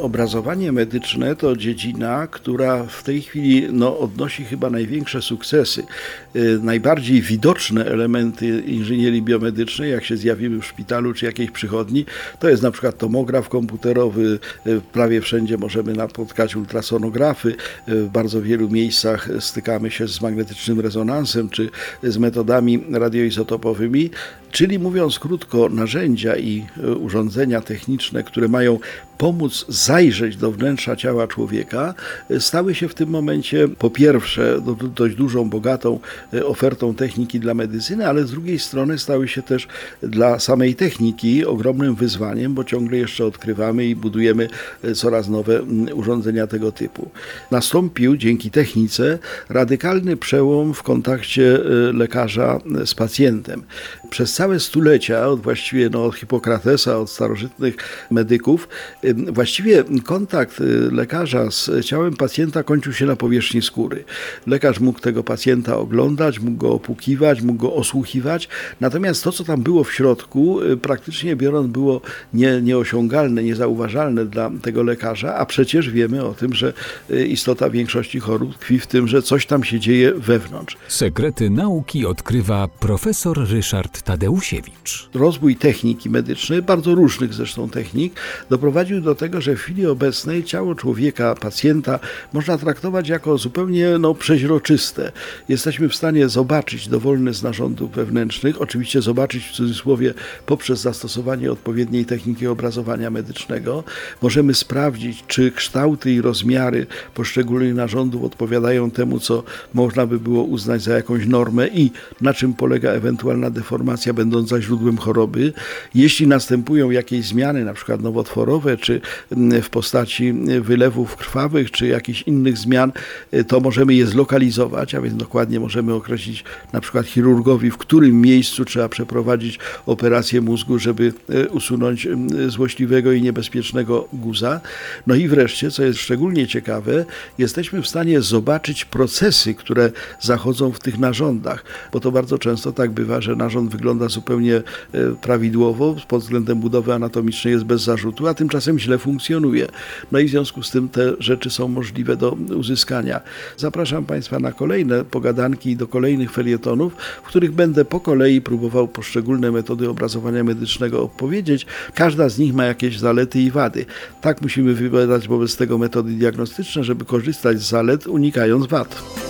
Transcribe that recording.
Obrazowanie medyczne to dziedzina, która w tej chwili no, odnosi chyba największe sukcesy. Y, Najbardziej widoczne elementy inżynierii biomedycznej, jak się zjawimy w szpitalu czy jakiejś przychodni, to jest na przykład tomograf komputerowy, y, prawie wszędzie możemy napotkać ultrasonografy, y, w bardzo wielu miejscach stykamy się z magnetycznym rezonansem czy z metodami radioizotopowymi, czyli mówiąc krótko, narzędzia i y, urządzenia techniczne, które mają pomóc zajrzeć do wnętrza ciała człowieka, y, stały się w tym momencie po pierwsze do- do- dość dużą, bogatą y, ofertą techniki dla medycyny, ale z drugiej strony stały się też dla samej techniki ogromnym wyzwaniem, bo ciągle jeszcze odkrywamy i budujemy coraz nowe urządzenia tego typu. Nastąpił dzięki technice radykalny przełom w kontakcie lekarza z pacjentem. Przez całe stulecia, od właściwie no, od Hipokratesa, od starożytnych medyków, właściwie kontakt y, lekarza z ciałem pacjenta kończył się na powierzchni skóry. Lekarz mógł tego pacjenta oglądać, mógł go opłukiwać, mógł go osłuchiwać, natomiast to, co tam było w środku, y, praktycznie biorąc, było nie, nieosiągalne, niezauważalne dla tego lekarza, a przecież wiemy o tym, że y, istota większości chorób tkwi w tym, że coś tam się dzieje wewnątrz. Sekrety nauki odkrywa profesor Ryszard Tadeusiewicz. rozwój techniki medycznej, bardzo różnych zresztą technik, doprowadził do tego, że w chwili obecnej ciało człowieka, pacjenta można traktować jako zupełnie no, przeźroczyste. Jesteśmy w stanie zobaczyć dowolny z narządów wewnętrznych, oczywiście zobaczyć w cudzysłowie poprzez zastosowanie odpowiedniej techniki obrazowania medycznego. Możemy sprawdzić, czy kształty i rozmiary poszczególnych narządów odpowiadają temu, co można by było uznać za jakąś normę i na czym polega ewentualna deformacja będąca źródłem choroby. Jeśli następują jakieś zmiany, na przykład nowotworowe, czy mm, w postaci wylewów krwawych, czy jakichś innych zmian, y, to możemy je zlokalizować, a więc dokładnie możemy określić na przykład chirurgowi, w którym miejscu trzeba przeprowadzić operację mózgu, żeby y, usunąć y, złośliwego i niebezpiecznego guza. No i wreszcie, co jest szczególnie ciekawe, jesteśmy w stanie zobaczyć procesy, które zachodzą w tych narządach, bo to bardzo często tak bywa, że narząd wygląda zupełnie e, prawidłowo, pod względem budowy anatomicznej jest bez zarzutu, a tymczasem źle funkcjonuje. No i w związku z tym te rzeczy są możliwe do uzyskania. Zapraszam Państwa na kolejne pogadanki i do kolejnych felietonów, w których będę po kolei próbował poszczególne metody obrazowania medycznego opowiedzieć. Każda z nich ma jakieś zalety i wady. Tak musimy wybierać wobec tego metody diagnostyczne, żeby korzystać z zalet, unikając wad.